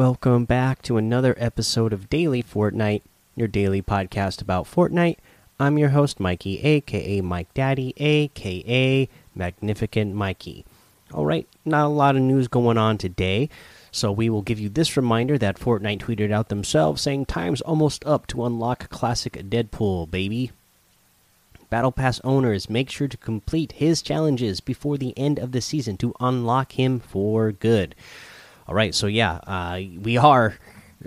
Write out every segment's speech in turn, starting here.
Welcome back to another episode of Daily Fortnite, your daily podcast about Fortnite. I'm your host, Mikey, aka Mike Daddy, aka Magnificent Mikey. All right, not a lot of news going on today, so we will give you this reminder that Fortnite tweeted out themselves saying time's almost up to unlock classic Deadpool, baby. Battle Pass owners, make sure to complete his challenges before the end of the season to unlock him for good. All right, so yeah, uh, we are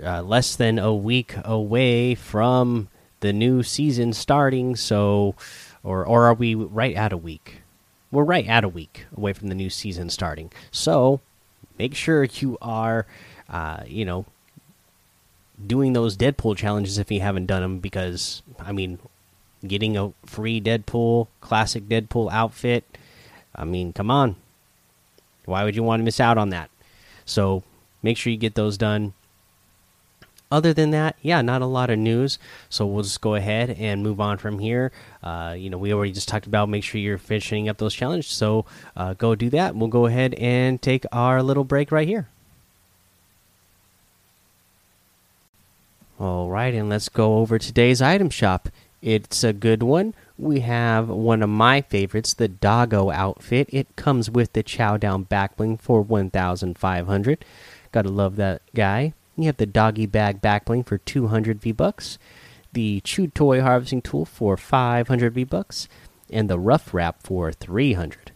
uh, less than a week away from the new season starting. So, or or are we right at a week? We're right at a week away from the new season starting. So, make sure you are, uh, you know, doing those Deadpool challenges if you haven't done them. Because I mean, getting a free Deadpool classic Deadpool outfit. I mean, come on. Why would you want to miss out on that? So make sure you get those done. Other than that, yeah, not a lot of news. So we'll just go ahead and move on from here. Uh, you know, we already just talked about make sure you're finishing up those challenges. So uh, go do that. We'll go ahead and take our little break right here. All right, and let's go over today's item shop. It's a good one. We have one of my favorites, the Doggo outfit. It comes with the Chow Down backbling for 1,500. Gotta love that guy. You have the Doggy Bag backbling for 200 V bucks, the Chew Toy harvesting tool for 500 V bucks, and the Rough Wrap for 300.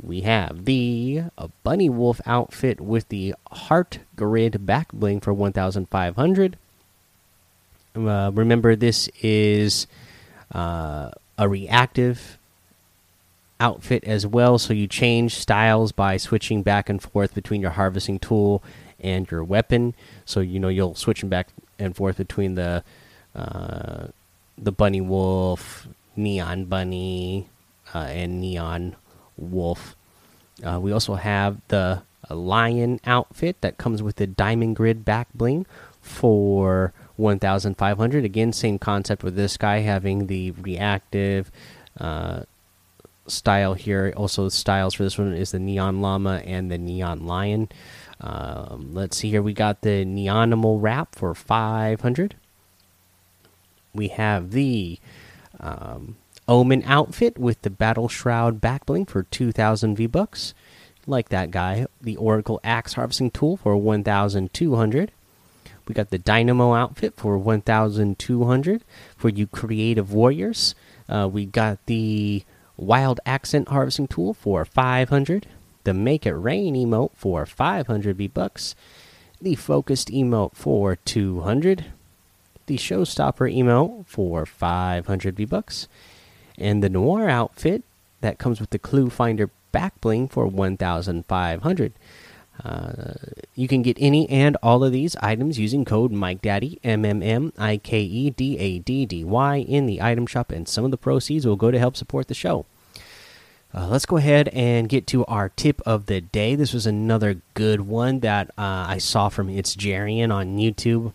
We have the Bunny Wolf outfit with the Heart Grid backbling for 1,500. Uh, remember, this is uh, a reactive outfit as well, so you change styles by switching back and forth between your harvesting tool and your weapon. So you know you'll switch them back and forth between the uh, the bunny wolf, neon bunny, uh, and neon wolf. Uh, we also have the lion outfit that comes with the diamond grid back bling for 1500 again same concept with this guy having the reactive uh, style here. Also styles for this one is the neon llama and the neon lion. Um, let's see here. We got the neonimal wrap for 500 we have the um, omen outfit with the battle shroud back bling for 2000 v bucks like that guy. The oracle axe harvesting tool for 1200 we got the Dynamo outfit for 1,200 for you creative warriors. Uh, we got the Wild Accent harvesting tool for 500. The Make It Rain emote for 500 V bucks. The Focused emote for 200. The Showstopper emote for 500 V bucks. And the Noir outfit that comes with the Clue Finder back bling for 1,500. Uh, you can get any and all of these items using code MikeDaddy M M M I K E D A D D Y in the item shop, and some of the proceeds will go to help support the show. Uh, let's go ahead and get to our tip of the day. This was another good one that uh, I saw from It's Jerian on YouTube,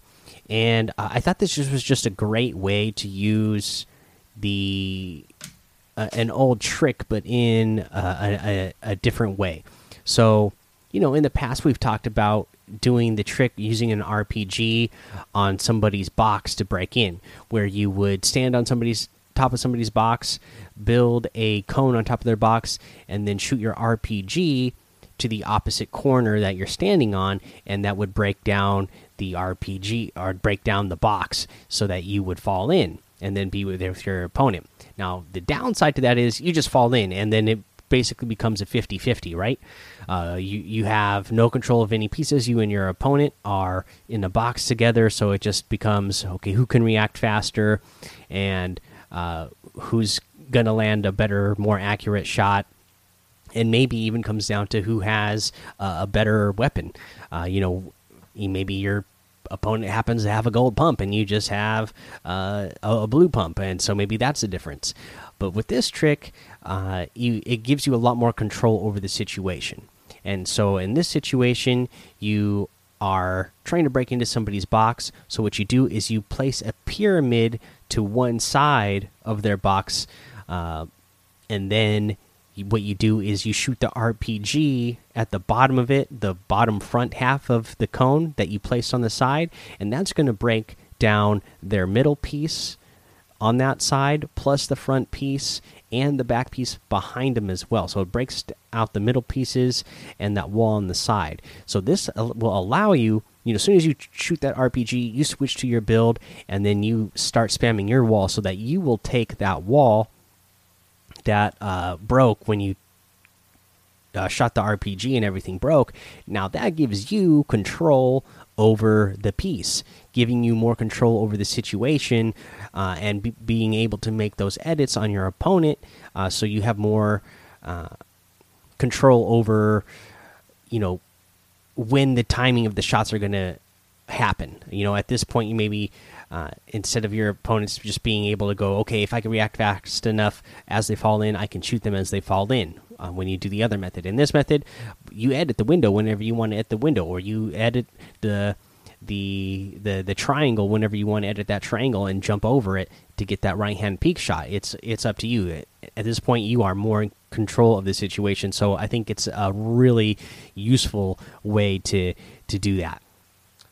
and uh, I thought this was just a great way to use the uh, an old trick, but in a, a, a different way. So you know, in the past we've talked about doing the trick using an RPG on somebody's box to break in, where you would stand on somebody's top of somebody's box, build a cone on top of their box, and then shoot your RPG to the opposite corner that you're standing on, and that would break down the RPG or break down the box so that you would fall in and then be with your opponent. Now, the downside to that is you just fall in, and then it basically becomes a 50 50, right? Uh, you, you have no control of any pieces. You and your opponent are in a box together, so it just becomes okay, who can react faster and uh, who's going to land a better, more accurate shot. And maybe even comes down to who has uh, a better weapon. Uh, you know, maybe your opponent happens to have a gold pump and you just have uh, a, blue pump, and so maybe that's the difference. But with this trick, uh, you, it gives you a lot more control over the situation. And so in this situation, you are trying to break into somebody's box. So what you do is you place a pyramid to one side of their box, uh, and then what you do is you shoot the RPG at the bottom of it, the bottom front half of the cone that you placed on the side, and that's going to break down their middle piece on that side, plus the front piece and the back piece behind them as well. So it breaks out the middle pieces and that wall on the side. So this will allow you, you know, as soon as you shoot that RPG, you switch to your build and then you start spamming your wall so that you will take that wall that uh, broke when you uh, shot the RPG and everything broke. Now that gives you control over the piece, giving you more control over the situation uh, and be being able to make those edits on your opponent uh, so you have more uh, control over, you know, when the timing of the shots are going to happen. You know, at this point, you maybe uh, instead of your opponents just being able to go, okay, if I can react fast enough as they fall in, I can shoot them as they fall in. Uh, when you do the other method, in this method, you edit the window whenever you want to edit the window, or you edit the the the the triangle whenever you want to edit that triangle and jump over it to get that right hand peak shot. It's it's up to you. At this point, you are more in control of the situation. So I think it's a really useful way to to do that.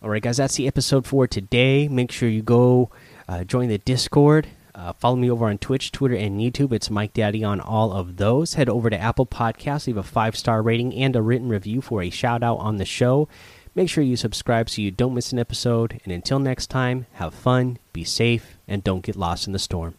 All right, guys, that's the episode for today. Make sure you go uh, join the Discord. Uh, follow me over on Twitch, Twitter, and YouTube. It's Mike Daddy on all of those. Head over to Apple Podcasts, leave a five star rating and a written review for a shout out on the show. Make sure you subscribe so you don't miss an episode. And until next time, have fun, be safe, and don't get lost in the storm.